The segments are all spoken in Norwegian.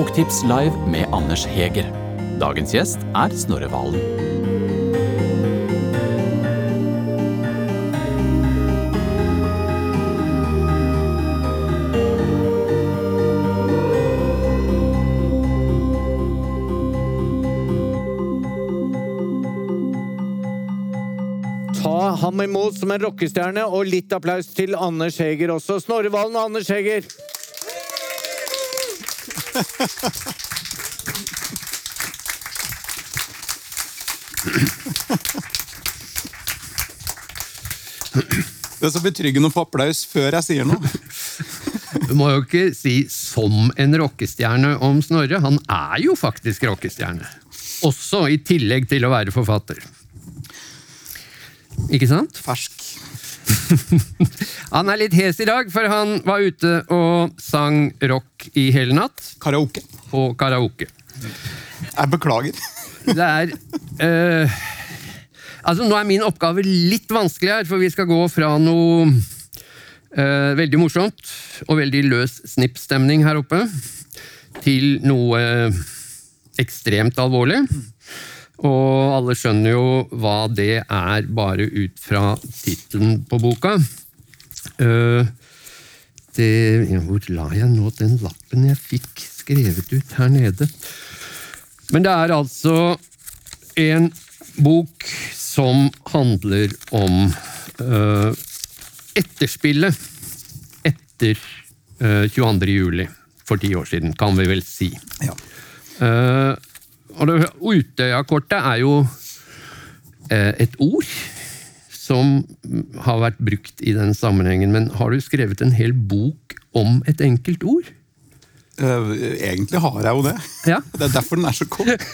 Boktips live med Anders Heger. Dagens gjest er Snorre Valen. Ta ham imot som en rockestjerne, og litt applaus til Anders Heger også. Snorre Valen og Anders Heger. Det er så betryggende å få applaus før jeg sier noe. Du må jo ikke si 'som en rockestjerne' om Snorre. Han er jo faktisk rockestjerne. Også i tillegg til å være forfatter. Ikke sant? Fersk. Han er litt hes i dag, for han var ute og sang rock i hele natt. Karaoke. På karaoke. Jeg beklager. Det er eh, Altså, nå er min oppgave litt vanskelig her, for vi skal gå fra noe eh, veldig morsomt og veldig løs snippstemning her oppe, til noe ekstremt alvorlig. Og alle skjønner jo hva det er, bare ut fra tittelen på boka. Eh, det, hvor la jeg nå den lappen jeg fikk skrevet ut her nede? Men det er altså en bok som handler om uh, etterspillet etter uh, 22. juli for ti år siden, kan vi vel si. Ja. Uh, og det, Utøya-kortet er jo uh, et ord som har vært brukt i den sammenhengen, men har du skrevet en hel bok om et enkelt ord? Eh, egentlig har jeg jo det. Ja. Det er derfor den er så kort.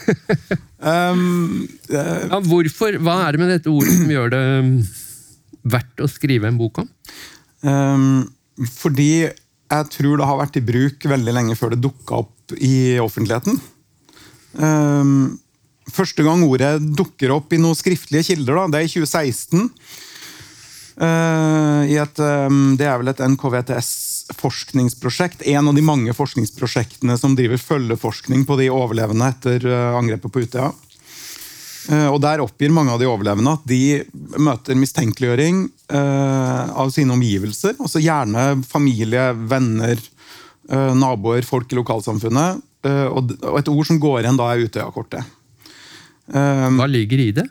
um, uh, Ja, hvorfor? Hva er det med dette ordet som gjør det um, verdt å skrive en bok om? um, fordi jeg tror det har vært i bruk veldig lenge før det dukka opp i offentligheten. Um, første gang ordet dukker opp i noen skriftlige kilder, da, det er i 2016. Eh, i et, um, det er vel et NKVTS-forskningsprosjekt. En av de mange forskningsprosjektene som driver følgeforskning på de overlevende etter eh, angrepet på Utøya. Eh, og Der oppgir mange av de overlevende at de møter mistenkeliggjøring av sine omgivelser. altså Gjerne familie, venner, naboer, folk i lokalsamfunnet. Eh, og, et ord som går igjen da, er Utøya-kortet. Eh, Hva ligger i det?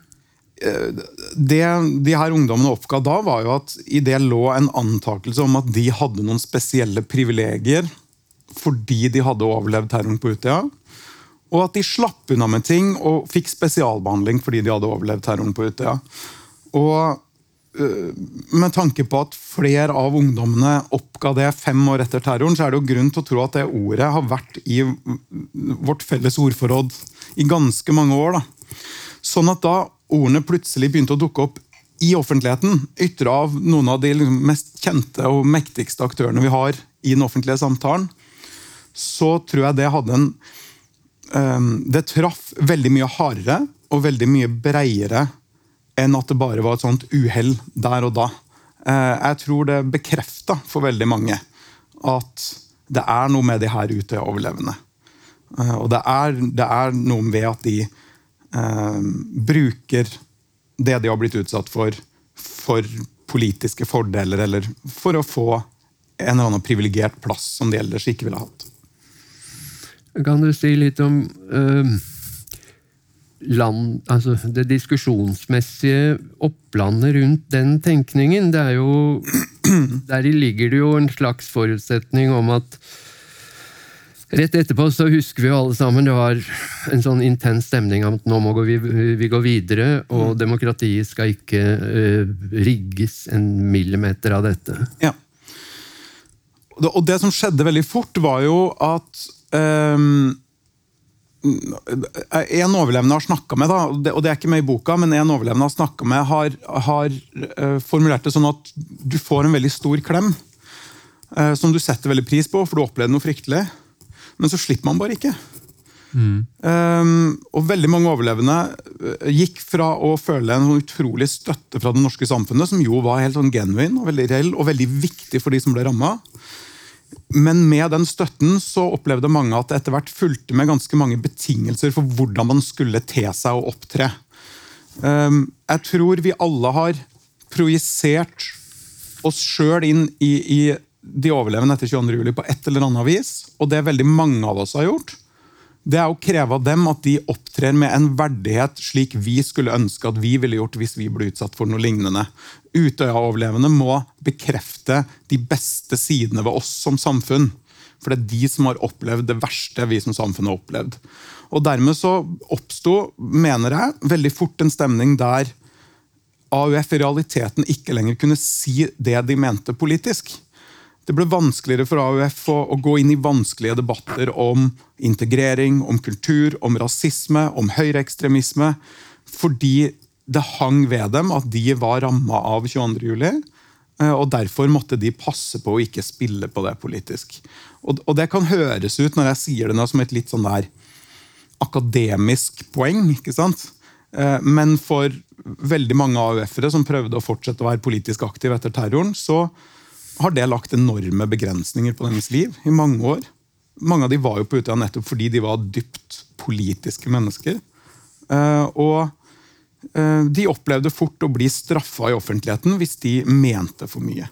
det de her ungdommene oppga da, var jo at i det lå en antakelse om at de hadde noen spesielle privilegier fordi de hadde overlevd terroren på Utøya. Og at de slapp unna med ting og fikk spesialbehandling fordi de hadde overlevd terroren på Utøya. Og med tanke på at flere av ungdommene oppga det fem år etter terroren, så er det jo grunn til å tro at det ordet har vært i vårt felles ordforråd i ganske mange år. da. Sånn at da ordene plutselig begynte å dukke opp i offentligheten, ytra av noen av de liksom mest kjente og mektigste aktørene vi har i den offentlige samtalen, så tror jeg det hadde en um, Det traff veldig mye hardere og veldig mye breiere enn at det bare var et sånt uhell der og da. Uh, jeg tror det bekrefta for veldig mange at det er noe med de her Utøya-overlevende. Uh, og det er, det er noe ved at de eh, bruker det de har blitt utsatt for, for politiske fordeler, eller for å få en eller annen privilegert plass som de ellers ikke ville hatt. Kan du si litt om eh, land, altså det diskusjonsmessige opplandet rundt den tenkningen? Det er jo Deri ligger det jo en slags forutsetning om at Rett etterpå så husker vi jo alle sammen det var en sånn intens stemning om at nå må vi, vi gå videre, og demokratiet skal ikke uh, rigges en millimeter av dette. Ja. Og det, som skjedde veldig fort, var jo at ehm, En overlevende har snakka med, da, og det, er ikke med i boka, men en overlevende har snakka med, har, har eh, formulert det sånn at du får en veldig stor klem. eh, som du setter veldig pris på, for du opplevde noe fryktelig. Men så slipper man bare ikke. Um, og veldig mange overlevende eh, gikk fra å føle en sånn utrolig støtte fra det norske samfunnet, som jo var helt sånn genuin og veldig reell og veldig viktig for de som ble ramma, Men med den støtten så opplevde mange at det etter hvert fulgte med ganske mange betingelser for hvordan man skulle te seg og opptre. Ehm, jeg tror vi alle har projisert oss sjøl inn i, i de overlevende etter 22. juli på et eller annet vis, og det veldig mange av oss har gjort det er å kreve av dem at de opptrer med en verdighet slik vi skulle ønske at vi ville gjort hvis vi ble utsatt for noe lignende. Utøya-overlevende må bekrefte de beste sidene ved oss som samfunn. For det er de som har opplevd det verste vi som samfunn har opplevd. Og Dermed så oppsto, mener jeg, veldig fort en stemning der AUF i realiteten ikke lenger kunne si det de mente politisk. Det ble vanskeligere for AUF å, å, gå inn i vanskelige debatter om integrering, om kultur, om rasisme, om høyreekstremisme, fordi det hang ved dem at de var ramma av 22.07. juli, og derfor måtte de passe på å ikke spille på det politisk. Og, og det kan høres ut når jeg sier det nå som et litt sånn der akademisk poeng. ikke sant? Eh, men for veldig mange AUF-ere som prøvde å fortsette å være politisk aktive etter terroren, så har det lagt enorme begrensninger på deres liv i mange år. Mange av de var jo på Utøya nettopp fordi de var dypt politiske mennesker. Eh, og eh, de opplevde fort å bli straffa i offentligheten hvis de mente for mye.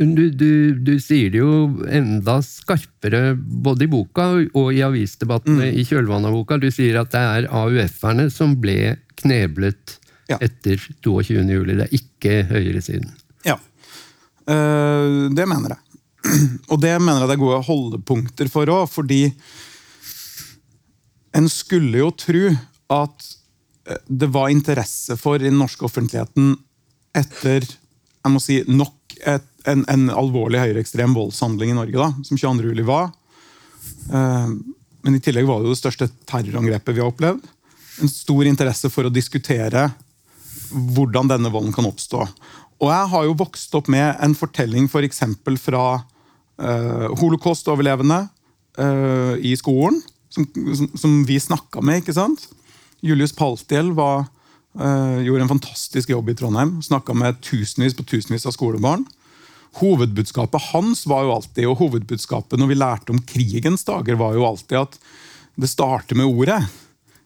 Du, du, du, sier det jo enda skarpere både i boka og i avisdebattene mm. i kjølvannet av boka. Du sier at det er AUF-erne som ble kneblet ja. etter 22. juli. Det er ikke høyresiden. Ja. Uh, det mener jeg. Og det mener jeg det er gode holdepunkter for òg, fordi en skulle jo tro at eh, det var interesse for i den norske offentligheten etter jeg må si, nok et, en, en, alvorlig høyreekstrem voldshandling i Norge, da, som 22. juli var. Eh, men i tillegg var det jo det største terrorangrepet vi har opplevd. En stor interesse for å diskutere hvordan denne volden kan oppstå. Og jeg har jo vokst opp med en fortelling f.eks. For fra uh, holocaust-overlevende uh, i skolen, som, som, vi snakka med. ikke sant? Julius Paltiel var, uh, gjorde en fantastisk jobb i Trondheim. Snakka med tusenvis på tusenvis av skolebarn. Hovedbudskapet hans var jo alltid, og hovedbudskapet når vi lærte om krigens dager, var jo alltid at det starter med ordet.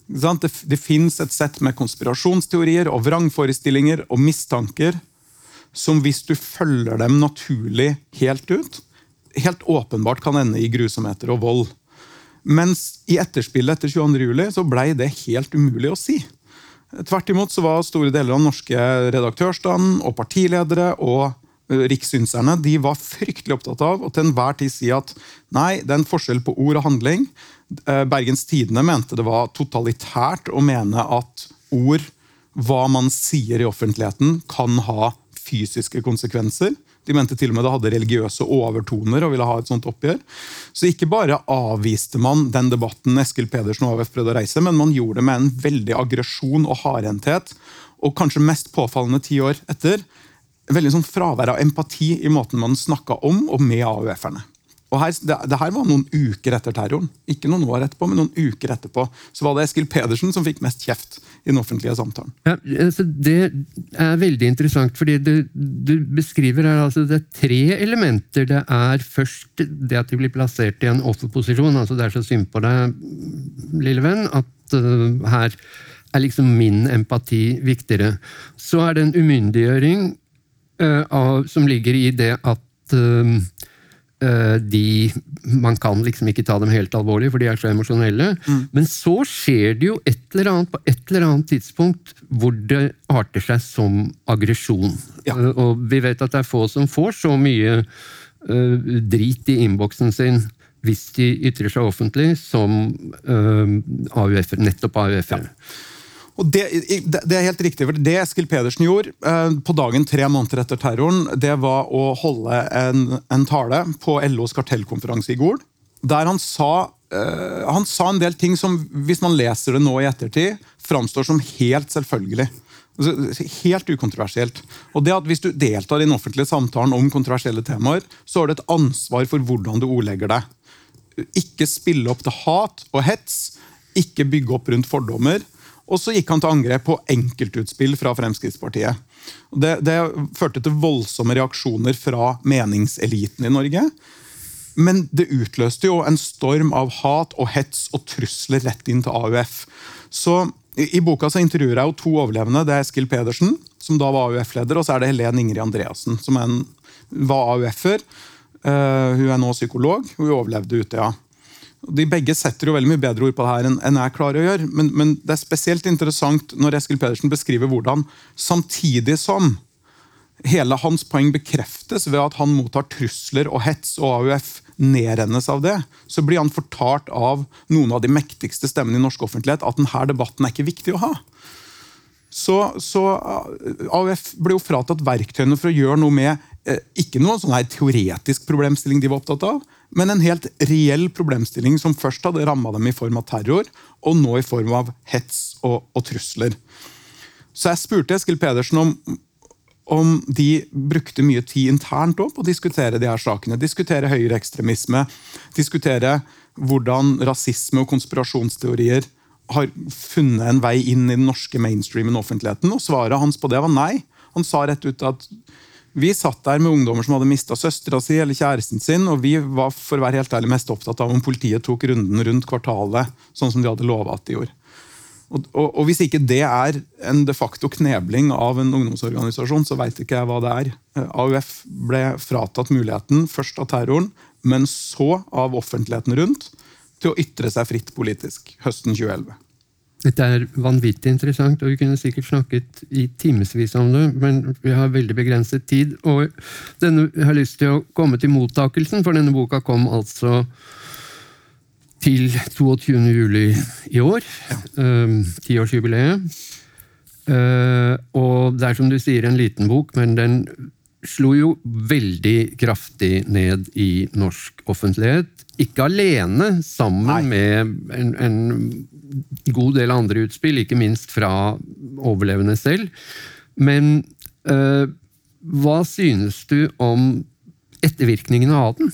Det, det fins et sett med konspirasjonsteorier og vrangforestillinger og mistanker som hvis du følger dem naturlig helt ut, helt åpenbart kan ende i grusomheter og vold. Mens i etterspillet etter 22.07 så blei det helt umulig å si. Tvert imot så var store deler av den norske redaktørstanden og partiledere og eh, rikssynserne de var fryktelig opptatt av å til enhver tid si at nei, det er en forskjell på ord og handling. Eh, Bergens Tidende mente det var totalitært å mene at ord, hva man sier i offentligheten, kan ha fysiske konsekvenser. De mente til og med det hadde religiøse overtoner og ville ha et sånt oppgjør. Så ikke bare avviste man den debatten Eskil Pedersen og AUF prøvde å reise, men man gjorde det med en veldig aggresjon og hardhendthet. Og kanskje mest påfallende ti år etter, veldig sånn fravær av empati i måten man snakka om og med AUF-erne. Og her, det, det, her var noen uker etter terroren. Ikke noen år etterpå, men noen uker etterpå. Så var det Eskil Pedersen som fikk mest kjeft i den offentlige samtalen. Ja, altså det er veldig interessant, fordi du, du beskriver her altså det er tre elementer. Det er først det at de blir plassert i en offerposisjon. altså Det er så synd på deg, lille venn, at uh, her er liksom min empati viktigere. Så er det en umyndiggjøring uh, av, som ligger i det at uh, de Man kan liksom ikke ta dem helt alvorlig, for de er så emosjonelle. Mm. Men så skjer det jo et eller annet på et eller annet tidspunkt hvor det arter seg som aggresjon. Ja. Uh, og vi vet at det er få som får så mye uh, drit i innboksen sin hvis de ytrer seg offentlig, som uh, AUF, nettopp AUF-ere. Ja. Og det, det, er helt riktig, for det Eskil Pedersen gjorde eh, på dagen tre måneder etter terroren, det var å holde en, en tale på LOs kartellkonferanse i Gol. Der han sa, eh, han sa en del ting som, hvis man leser det nå i ettertid, framstår som helt selvfølgelig. Altså, helt ukontroversielt. Og det at Hvis du deltar i den offentlige samtalen om kontroversielle temaer, så har du et ansvar for hvordan du ordlegger deg. Ikke spille opp til hat og hets. Ikke bygge opp rundt fordommer. Og så gikk han til angrep på enkeltutspill fra Fremskrittspartiet. Det, det førte til voldsomme reaksjoner fra meningseliten i Norge. Men det utløste jo en storm av hat og hets og trusler rett inn til AUF. Så i, boka så intervjuer jeg jo to overlevende. Det er Eskil Pedersen, som da var AUF-leder, og så er det Helen Ingrid Andreassen, som en, var AUF-er. Uh, hun er nå psykolog. Hun overlevde Utøya. De begge setter jo veldig mye bedre ord på det her enn, jeg klarer å gjøre. Men, men, det er spesielt interessant når Eskil Pedersen beskriver hvordan samtidig som hele hans poeng bekreftes ved at han mottar trusler og hets, og AUF nedrennes av det, så blir han fortalt av noen av de mektigste stemmene i norsk offentlighet at denne debatten er ikke viktig å ha. Så, så AUF ble jo fratatt verktøyene for å gjøre noe med eh, ikke noen sånn her teoretisk problemstilling de var opptatt av, men en helt reell problemstilling som først hadde ramma dem i form av terror, og nå i form av hets og, og trusler. Så jeg spurte Eskil Pedersen om, om de brukte mye tid internt på å diskutere de her sakene. Diskutere høyreekstremisme, diskutere hvordan rasisme og konspirasjonsteorier har funnet en vei inn i den norske mainstreamen og offentligheten. Og svaret hans på det var nei. Han sa rett ut at vi satt der med ungdommer som hadde mista søstera si eller kjæresten sin, og vi var for å være helt ærlig mest opptatt av om politiet tok runden rundt kvartalet, sånn som de hadde lova at de gjorde. Og, og, og, Hvis ikke det er en de facto knebling av en ungdomsorganisasjon, så veit ikke jeg hva det er. AUF ble fratatt muligheten, først av terroren, men så av offentligheten rundt, til å ytre seg fritt politisk høsten 2011. Dette er vanvittig interessant, og vi kunne sikkert snakket i timevis om det, men vi har veldig begrenset tid. Og denne, jeg har lyst til å komme til mottakelsen, for denne boka kom altså til 22. juli i år. Ehm, tiårsjubileet. Uh, og det er som du sier, en liten bok, men den slo jo veldig kraftig ned i norsk offentlighet. Ikke alene, sammen Nei. med en, en god del andre utspill, ikke minst fra overlevende selv. Men øh, hva synes du om ettervirkningene av den?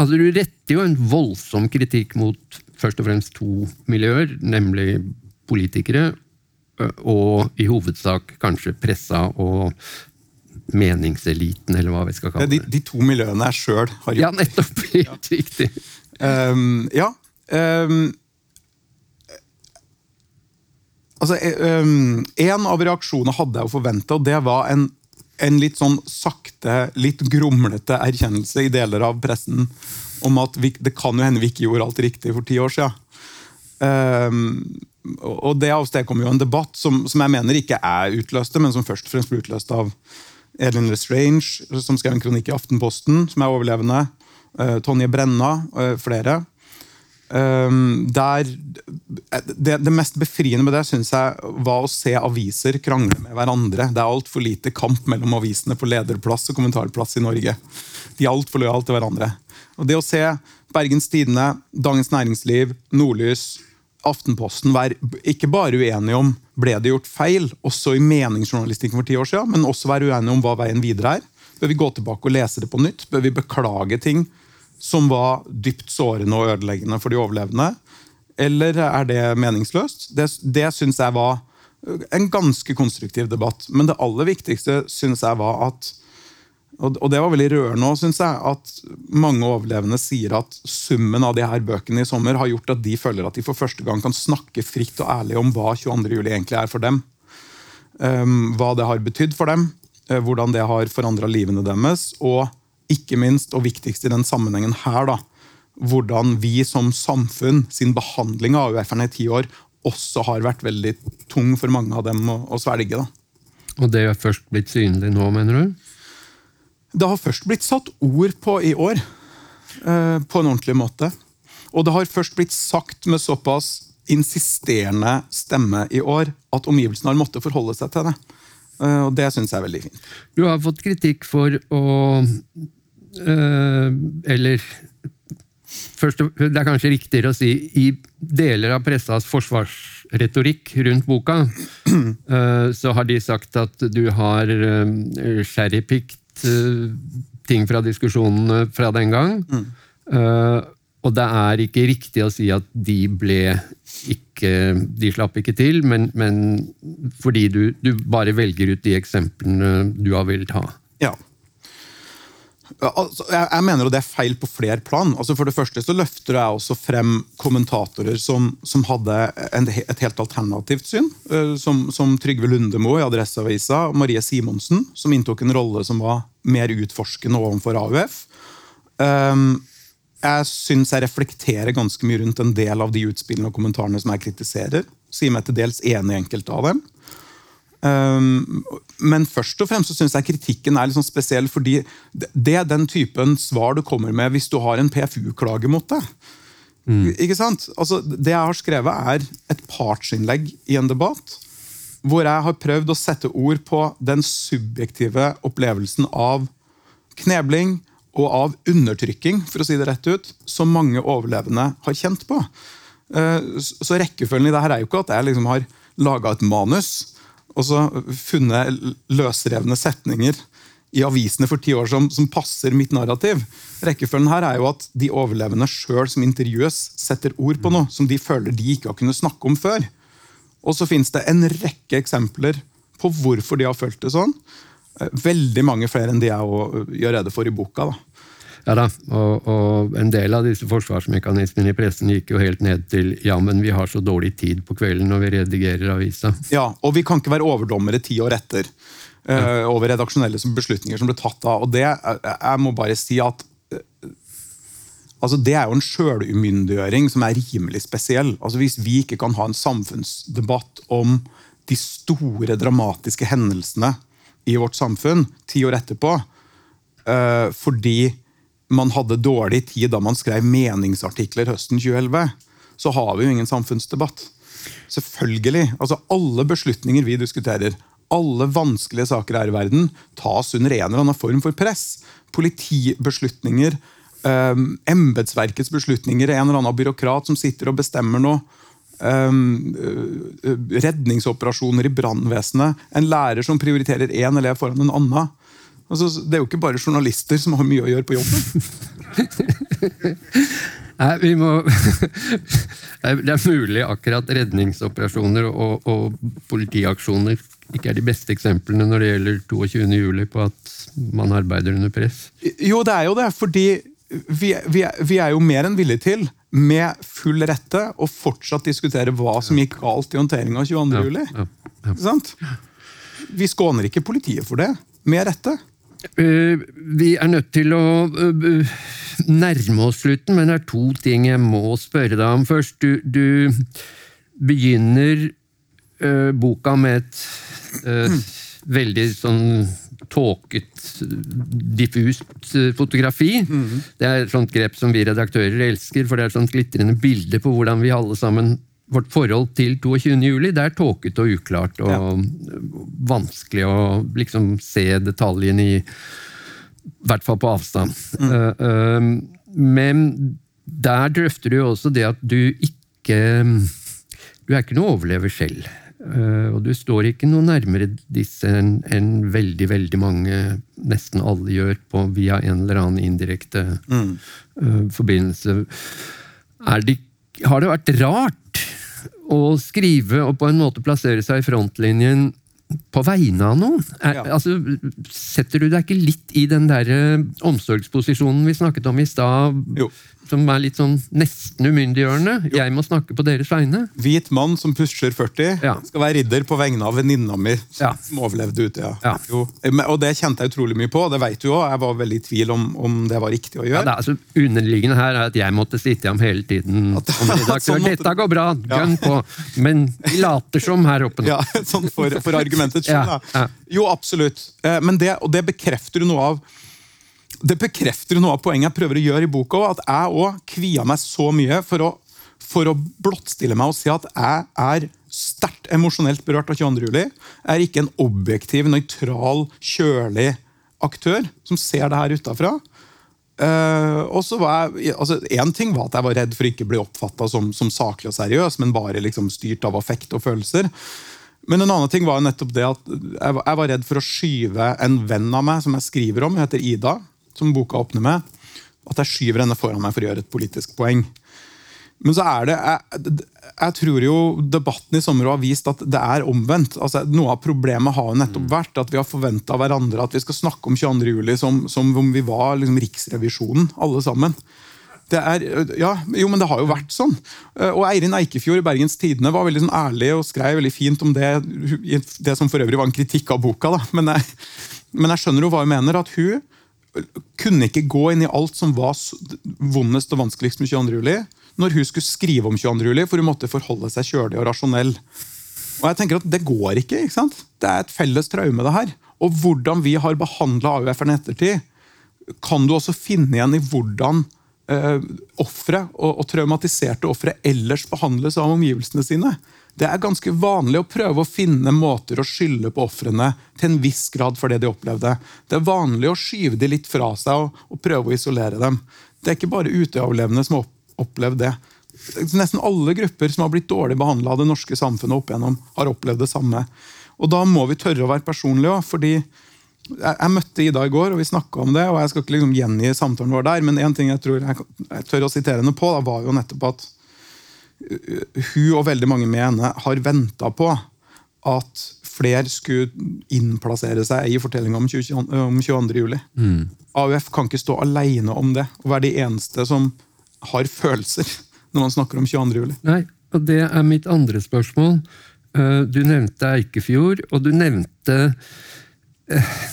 Altså, Du retter jo en voldsom kritikk mot først og fremst to miljøer, nemlig politikere og i hovedsak kanskje pressa og meningseliten, eller hva vi skal kalle det. De, de to miljøene jeg sjøl har gjort. Ja, nettopp. Helt ja. riktig. Um, ja. Um, Altså, um, En av reaksjonene hadde jeg jo forventa, og det var en, en, litt sånn sakte, litt grumlete erkjennelse i deler av pressen om at vi, det kan jo hende vi ikke gjorde alt riktig for ti år siden. Um, og Det avstedkom jo en debatt som, som, jeg mener ikke er utløste, men som først og fremst ble utløst av Elin Lestrange, som skrev en kronikk i Aftenposten, som er overlevende. Uh, Tonje Brenna, uh, flere. Um, der, det, det, mest befriende med det synes jeg var å se aviser krangle med hverandre. Det er altfor lite kamp mellom avisene på lederplass og kommentarplass i Norge. De er altfor lojale til hverandre. Og Det å se Bergens Tidende, Dagens Næringsliv, Nordlys, Aftenposten være ikke bare uenige om ble det gjort feil, også i meningsjournalistikken for ti år siden, men også være uenige om hva veien videre er. Bør vi gå tilbake og lese det på nytt? Bør vi beklage ting som var dypt sårende og ødeleggende for de overlevende? Eller er det meningsløst? Det, det syns jeg var en ganske konstruktiv debatt. Men det aller viktigste syns jeg var at og det var veldig rørende òg, synes jeg, at mange overlevende sier at summen av de her bøkene i sommer har gjort at de føler at de for første gang kan snakke fritt og ærlig om hva 22. juli egentlig er for dem. Um, hva det har betydd for dem, uh, hvordan det har forandra livene deres. Og ikke minst, og viktigst i den sammenhengen her, da, hvordan vi som samfunn sin behandling av AUF-erne i ti år også har vært veldig tung for mange av dem å, å svelge. Da. Og det har først blitt synlig nå, mener du? Det har først blitt satt ord på i år, eh, på en ordentlig måte. Og det har først blitt sagt med såpass insisterende stemme i år at omgivelsene har måttet forholde seg til det. Eh, og det syns jeg er veldig fint. Du har fått kritikk for å øh, Eller først, det er kanskje riktigere å si i deler av pressas forsvarsretorikk rundt boka, så har de sagt at du har øh, sherrypicked ting fra diskusjonene fra den gang. Mm. og det er ikke riktig å si at de ble ikke De slapp ikke til, men, men fordi du, du, bare velger ut de eksemplene du har villet ha. Ja. Altså, jeg, jeg mener at det er feil på flere plan. Altså, for det første så løfter jeg også frem kommentatorer som, som hadde en, et helt alternativt syn. eh, Som, som Trygve Lundemo i Adresseavisa, Marie Simonsen, som inntok en rolle som var mer utforskende overfor AUF. Um, jeg syns jeg reflekterer ganske mye rundt en del av de utspillene og kommentarene som jeg kritiserer. Sier meg til dels enig i enkelte av dem. Um, men først og fremst så synes jeg kritikken er litt sånn spesiell, fordi det er den typen svar du kommer med hvis du har en PFU-klage mot deg. Ikke sant? Altså, det jeg har skrevet, er et partsinnlegg i en debatt. Hvor jeg har prøvd å sette ord på den subjektive opplevelsen av knebling og av undertrykking, for å si det rett ut, som mange overlevende har kjent på. Eh, Så rekkefølgen i det her er jo ikke at jeg liksom har laga et manus og så funnet løsrevne setninger i avisene for ti år som, som passer mitt narrativ. Rekkefølgen her er jo at de overlevende sjøl som intervjues, setter ord på noe som de føler de ikke har kunnet snakke om før. Og så finnes det en rekke eksempler på hvorfor de har følt det sånn. Eh, Veldig mange flere enn de jeg gjør rede for i boka. da. Ja da, og, og en del av disse forsvarsmekanismene i pressen gikk jo helt ned til ja, men vi har så dårlig tid på kvelden når vi redigerer avisa. Ja, Og vi kan ikke være overdommere ti år etter uh, over redaksjonelle som- beslutninger som ble tatt da. Og det, eh, jeg må bare si at eh, altså Det er jo en sjølumyndiggjøring som er rimelig spesiell. Altså Hvis vi ikke kan ha en samfunnsdebatt om de store, dramatiske hendelsene i vårt samfunn ti år etterpå, uh, fordi man hadde dårlig tid da man skrev meningsartikler høsten 2011, så har vi jo ingen samfunnsdebatt. Selvfølgelig. altså Alle beslutninger vi diskuterer, alle vanskelige saker her i verden, tas under en eller annen form for press. Politibeslutninger, um, embetsverkets beslutninger, en eller annen byråkrat som sitter og bestemmer noe. Um, redningsoperasjoner i brannvesenet. En lærer som prioriterer én elev foran en annen. Altså, det er jo ikke bare journalister som har mye å gjøre på jobben. Nei, vi må Det er mulig akkurat redningsoperasjoner og, og politiaksjoner ikke er de beste eksemplene når det gjelder 22. juli på at man arbeider under press. Jo, det er jo det. Fordi vi, vi, vi er jo mer enn villige til, med full rette, å fortsatt diskutere hva som gikk galt i håndteringa av 22. Ja, juli. ja, ja. Sant? Vi skåner ikke politiet for det. Med rette. Eh, vi er nødt til å eh, nærme oss slutten, men det er to ting jeg må spørre deg om først. Du, du begynner eh, boka med et eh, veldig sånn tåket, diffust fotografi. Det er et sånt grep som vi redaktører elsker, for det er et sånt glitrende bilde på hvordan vi alle sammen Vårt forhold til 22. juli det er tåkete og uklart og vanskelig å liksom se detaljene i i hvert fall på avstand. Mm. Uh, uh, men der drøfter du jo også det at du ikke Du er ikke noe overlever selv. Uh, og du står ikke noe nærmere disse enn en veldig, veldig mange, nesten alle, gjør på via en eller annen indirekte eh, forbindelse. Er det, har det vært rart å skrive og på en måte plassere seg i frontlinjen på vegne av noen? Er, Ja. altså, setter du deg ikke litt i den der eh, omsorgsposisjonen vi snakket om i stad. Som er litt sånn nesten umyndiggjørende? Jeg må snakke på deres vegne. Hvit mann som pusher 40, Ja. skal være ridder på vegne av venninna mi Ja. som overlevde ute. Ja. Ja. Jo. Og det kjente jeg utrolig mye på. Det vet du òg. Jeg var veldig i tvil om, om det var riktig å Ja, gjøre. det er altså Underliggende her er at jeg måtte sitte ham hele tiden At- som redaktør. sånn måtte- Dette går bra, gønn på! Men vi later som her oppe nå. Ja, sånn for, for argumentets skyld. Ja, da. Jo, absolutt. Eh, Men det, og det bekrefter jo noe av det bekrefter noe av poenget jeg prøver å gjøre i boka. At jeg òg kvia meg så mye for å, for å blottstille meg og si at jeg er sterkt emosjonelt berørt av 22. juli. Jeg er ikke en objektiv, nøytral, kjølig aktør som ser det her utafra. Uh, og så var jeg, altså Én ting var at jeg var redd for ikke å bli oppfatta som, som saklig og seriøs, men bare liksom styrt av affekt og følelser. Men en annen ting var nettopp det at jeg var redd for å skyve en venn av meg som jeg skriver om, hun heter Ida, som boka åpner med. At jeg skyver henne foran meg for å gjøre et politisk poeng. Men så er det jeg, jeg tror jo debatten i sommer har vist at det er omvendt. Altså, noe av problemet har jo nettopp vært at vi har forventa hverandre at vi skal snakke om 22. juli som, som om vi var liksom, Riksrevisjonen, alle sammen. Det er, ja, jo, men det har jo vært sånn. Og Eirin Eikefjord i Bergens Tidende var veldig sånn ærlig og skrev veldig fint om det, det som for øvrig var en kritikk av boka. Da. Men, jeg, men jeg skjønner jo hva hun mener. at hun kunne ikke gå inn i alt som var vondest og vanskeligst med 22. juli, når hun skulle skrive om 22. juli, for hun måtte forholde seg kjølig og rasjonell. Og jeg tenker at Det går ikke. ikke sant? Det er et felles traume. det her. Og hvordan vi har behandla AUF-erne ettertid, kan du også finne igjen i hvordan eh, ofre og, og traumatiserte ofre ellers behandles av omgivelsene sine. Det er ganske vanlig å prøve å finne måter å skylde på ofrene til en viss grad for det de opplevde. Det er vanlig å skyve de litt fra seg og, og prøve å isolere dem. Det er ikke bare Utøya-overlevende som har opplevd det. Nesten alle grupper som har blitt dårlig behandla av det norske samfunnet opp igjennom, har opplevd det samme. Og Da må vi tørre å være personlige òg. fordi jeg, møtte Ida i går, og vi snakka om det. og Jeg skal ikke liksom gjengi samtalen vår der, men en ting jeg tror jeg tør å sitere henne på, da, var jo nettopp at hun og veldig mange med henne har venta på at flere skulle innplassere seg i fortellinga om, 20, om 22. juli. Mm. AUF kan ikke stå alene om det og være de eneste som har følelser når man snakker om 22. juli. Nei, og det er mitt andre spørsmål. Eh, du nevnte Eikefjord, og du nevnte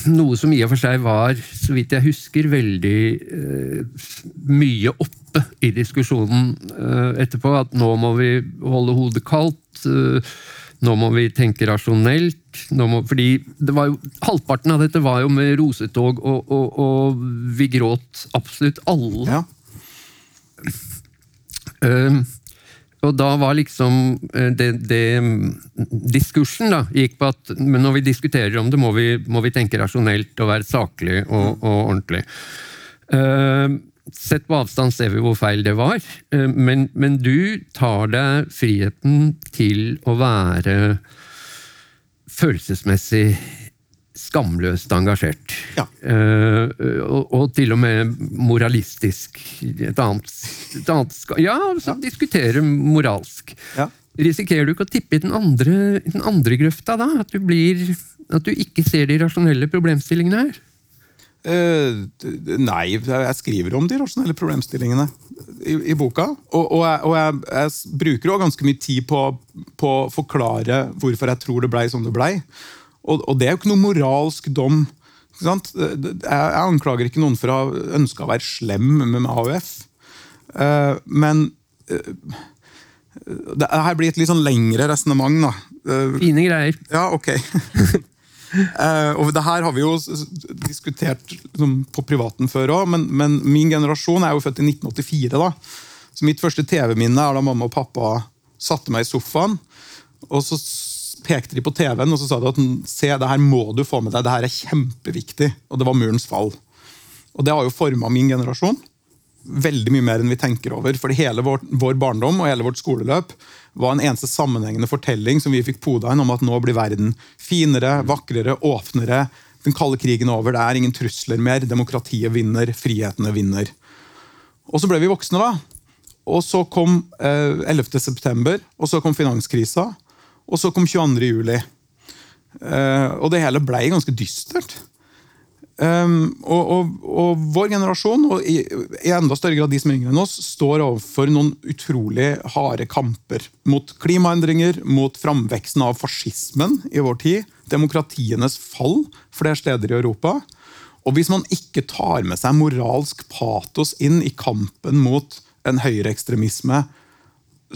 noe som i og for seg var, så vidt jeg husker, veldig eh, mye oppe i diskusjonen eh, etterpå at nå må vi holde hodet kaldt. Eh, nå må vi tenke rasjonelt. Må, fordi jo, Halvparten av dette var jo med rosetog, og, og, og vi gråt absolutt alle. Ja. Uh, og da var liksom det, det, Diskursen da, gikk på at men når vi diskuterer om det, må vi, må vi tenke rasjonelt og være saklig og, og ordentlig. Uh, Sett på avstand ser vi hvor feil det var, eh, men, men, du tar deg friheten til å være følelsesmessig skamløst engasjert. Ja. Uh, og, og, til og med moralistisk. Et annet, et annet Ja, som ja. diskuterer moralsk. Ja. Risikerer du ikke å tippe i den andre, den andre grøfta da? At du, blir, at du ikke ser de rasjonelle problemstillingene her? Uh, nei, jeg skriver om de rasjonelle problemstillingene i, i boka. Og, og, jeg, og jeg, jeg, bruker også ganske mye tid på, på, å forklare hvorfor jeg tror det blei som det blei. Og, og, det er jo ikke noe moralsk dom. Jeg, jeg, anklager ikke noen for å ha ønska å være slem med, AUF. Eh, men uh, det her blir et litt sånn lengre resonnement. Fine greier. Ja, ok. Og det her har vi jo diskutert liksom, på privaten før òg, men, men, min generasjon er jo født i 1984. da. Så Mitt første TV-minne er da mamma og pappa satte meg i sofaen. og så pekte de på TV-en og så sa de at se, det her må du få med deg, det her er kjempeviktig. Og det var murens fall. Og det har jo forma min generasjon veldig mye mer enn vi tenker over. For hele vår, vår, barndom og hele vårt skoleløp var en eneste sammenhengende fortelling som vi fikk poda inn om at nå blir verden finere, vakrere, åpnere. Den kalde krigen over, det er ingen trusler mer. Demokratiet vinner, frihetene vinner. Og så ble vi voksne, da. Og så kom eh, 11. september, og så kom finanskrisa, og så kom 22. juli. Eh, og det hele blei ganske dystert. Um, og, og, og, vår generasjon, og i, i, enda større grad de som er yngre enn oss, står overfor noen utrolig harde kamper. Mot klimaendringer, mot framveksten av fascismen i vår tid. Demokratienes fall flere steder i Europa. Og hvis man ikke tar med seg moralsk patos inn i kampen mot en høyreekstremisme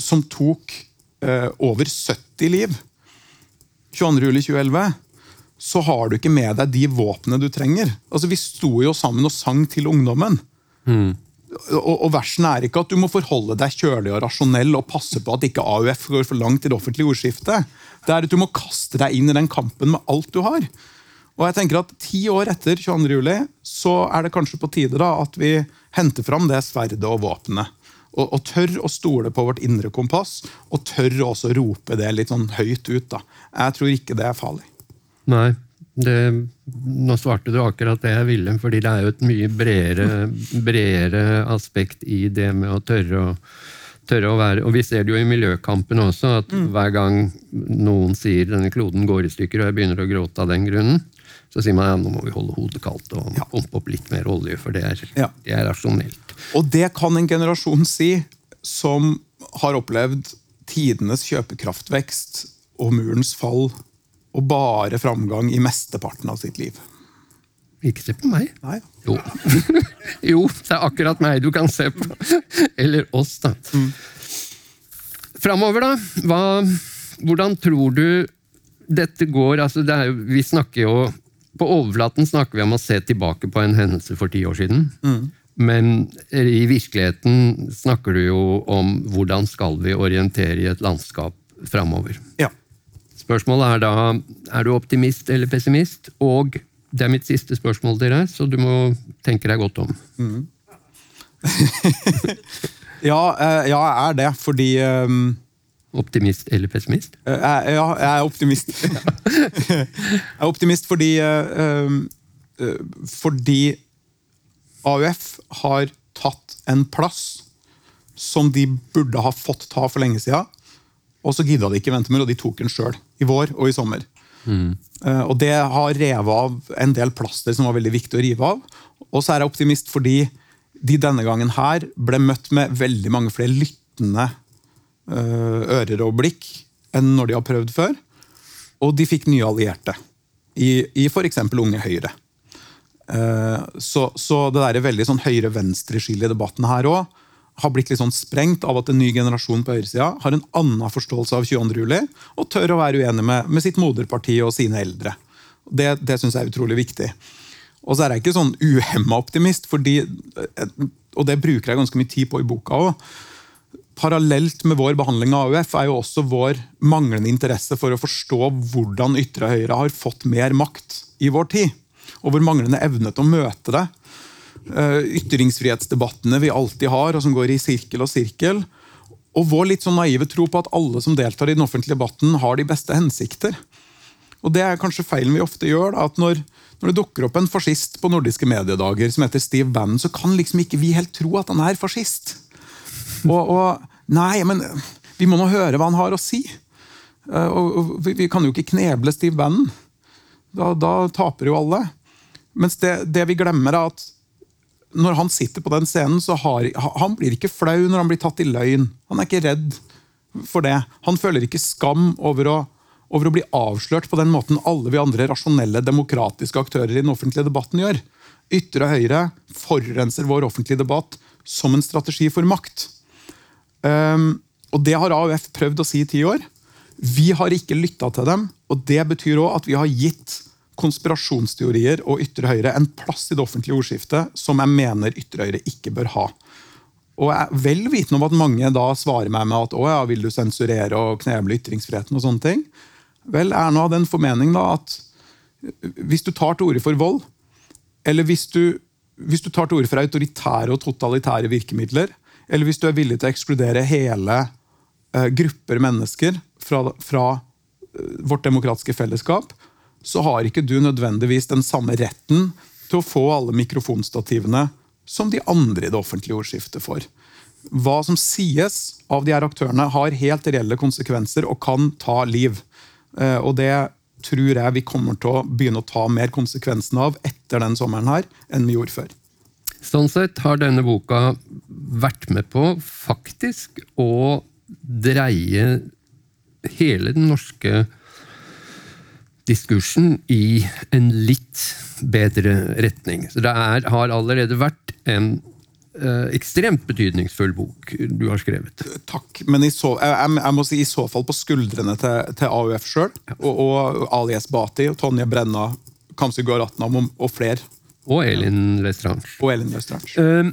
som tok over 70 liv 22. juli 2011 så har du ikke med deg de våpnene du trenger. Altså, Vi sto jo sammen og sang til ungdommen. Mm. Og, og Versen er ikke at du må forholde deg kjølig og rasjonell og passe på at ikke AUF går for langt i det offentlige ordskiftet. Det er at du må kaste deg inn i den kampen med alt du har. Og jeg tenker at Ti år etter 22. juli så er det kanskje på tide da at vi henter fram det sverdet og våpenet. Og, og, tør å stole på vårt indre kompass, og tør også å rope det litt sånn høyt ut. da. Jeg tror ikke det er farlig. Nei. Det, nå svarte du akkurat det jeg ville, fordi det er jo et mye bredere, bredere aspekt i det med å tørre å tørre å være Og vi ser det jo i miljøkampen også, at hver gang noen sier denne kloden går i stykker, og jeg begynner å gråte av den grunnen, så sier man ja, nå må vi holde hodet kaldt og Ja. pumpe opp litt mer olje, for det er, Ja. det er rasjonelt. Og det kan en generasjon si som har opplevd tidenes kjøpekraftvekst og murens fall og bare framgang i mesteparten av sitt liv. Ikke se på meg. Nei. Jo. jo, det er akkurat meg du kan se på. Eller oss, da. Framover, da. Hva, hvordan tror du dette går? Altså, det er vi snakker jo På overflaten snakker vi om å se tilbake på en hendelse for ti år siden. Men i virkeligheten snakker du jo om hvordan skal vi orientere i et landskap framover. Ja. Spørsmålet er da er du optimist eller pessimist. Og det er mitt siste spørsmål til deg, så du må tenke deg godt om. Ja, eh, ja, jeg er det, fordi eh, Optimist eller pessimist? Eh, Jeg, ja, jeg er optimist. jeg er optimist fordi eh, eh, Fordi AUF har tatt en plass som de burde ha fått ta for lenge siden. Og så gidda de ikke vente mer, og de tok den sjøl. I vår og i sommer. Mm. og det har revet av en del plaster som var veldig viktig å rive av. Og så er jeg optimist fordi de denne gangen her ble møtt med veldig mange flere lyttende ører og blikk enn når de har prøvd før. Og de fikk nye allierte i, i f.eks. Unge Høyre. Eh, så, så det der veldig sånn høyre-venstre-skillet i debatten her òg har blitt litt sånn sprengt av at en ny generasjon på høyresida har en annen forståelse av 22. juli og tør å være uenig med, med sitt moderparti og sine eldre. Det, det syns jeg er utrolig viktig. Og så er jeg ikke sånn uhemma optimist, fordi, og det bruker jeg ganske mye tid på i boka òg. Parallelt med vår behandling av AUF er jo også vår manglende interesse for å forstå hvordan ytre høyre har fått mer makt i vår tid. Og vår manglende evne til å møte det. Eh, Ytringsfrihetsdebattene vi alltid har, og som går i sirkel og sirkel. Og vår litt sånn naive tro på at alle som deltar i den offentlige debatten, har de beste hensikter. Og Det er kanskje feilen vi ofte gjør. at når, når det dukker opp en fascist på nordiske mediedager som heter Steve Bannon, så kan liksom ikke vi helt tro at han er fascist. Og, og Nei, men vi må nå høre hva han har å si. Eh, Og, og vi, vi kan jo ikke kneble Steve Bannon. Da, da taper jo alle. Mens det, det vi glemmer, er at når han sitter på den scenen, så har han blir ikke flau når han blir tatt i løgn. Han er ikke redd for det. Han føler ikke skam over å, over å bli avslørt på den måten alle vi andre rasjonelle, demokratiske aktører i den offentlige debatten gjør. Ytre høyre forurenser vår offentlige debatt som en strategi for makt. Um, og det har AUF prøvd å si i ti år. Vi har ikke lytta til dem, og det betyr òg at vi har gitt konspirasjonsteorier og ytre høyre en plass i det offentlige ordskiftet som jeg mener ytre høyre ikke bør ha. Og jeg er vel vitende om at mange da svarer meg med at å ja, vil du sensurere og kneble ytringsfriheten og sånne ting. Vel, er nå av den formening da at hvis du tar til orde for vold, eller hvis du, hvis du tar til orde for autoritære og totalitære virkemidler, eller hvis du er villig til å ekskludere hele eh, grupper mennesker fra, fra eh, vårt demokratiske fellesskap, så har ikke du nødvendigvis den samme retten til å få alle mikrofonstativene som de andre i det offentlige ordskiftet får. Hva som sies av de her aktørene, har helt reelle konsekvenser og kan ta liv. Eh, Og det tror jeg vi kommer til å begynne å ta mer konsekvensen av etter den sommeren her, enn vi gjorde før. Sånn sett har denne boka vært med på faktisk å dreie hele den norske diskursen i en litt bedre retning. Så det er, har allerede vært en eh, ekstremt betydningsfull bok du har skrevet. Takk, men i så, jeg, jeg, må si i så fall på skuldrene til, til AUF sjøl. Og, og Ali Esbati, og Tonje Brenna, Kamzy Guaratnam og, og flere. Og Elin Lestrange. Og Elin Løstrange. Uh,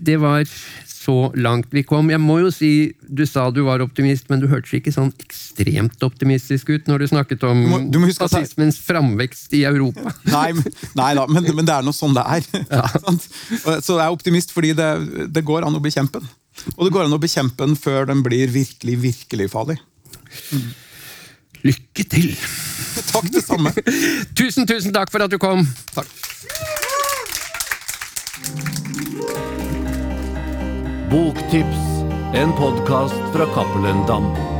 det var så langt vi kom. Jeg må jo si, Du sa du var optimist, men du hørtes ikke sånn ekstremt optimistisk ut når du snakket om må- du må fascismens at framvekst i Europa. Nei, nei da, men, men det er nå sånn det er. Ja. Så jeg er optimist fordi det, det går an å bekjempe den. Og det går an å bekjempe den før den blir virkelig, virkelig farlig. Lykke til! Takk, det samme. Tusen, tusen takk for at du kom. Takk. Boktips En podkast fra Cappelen Dam.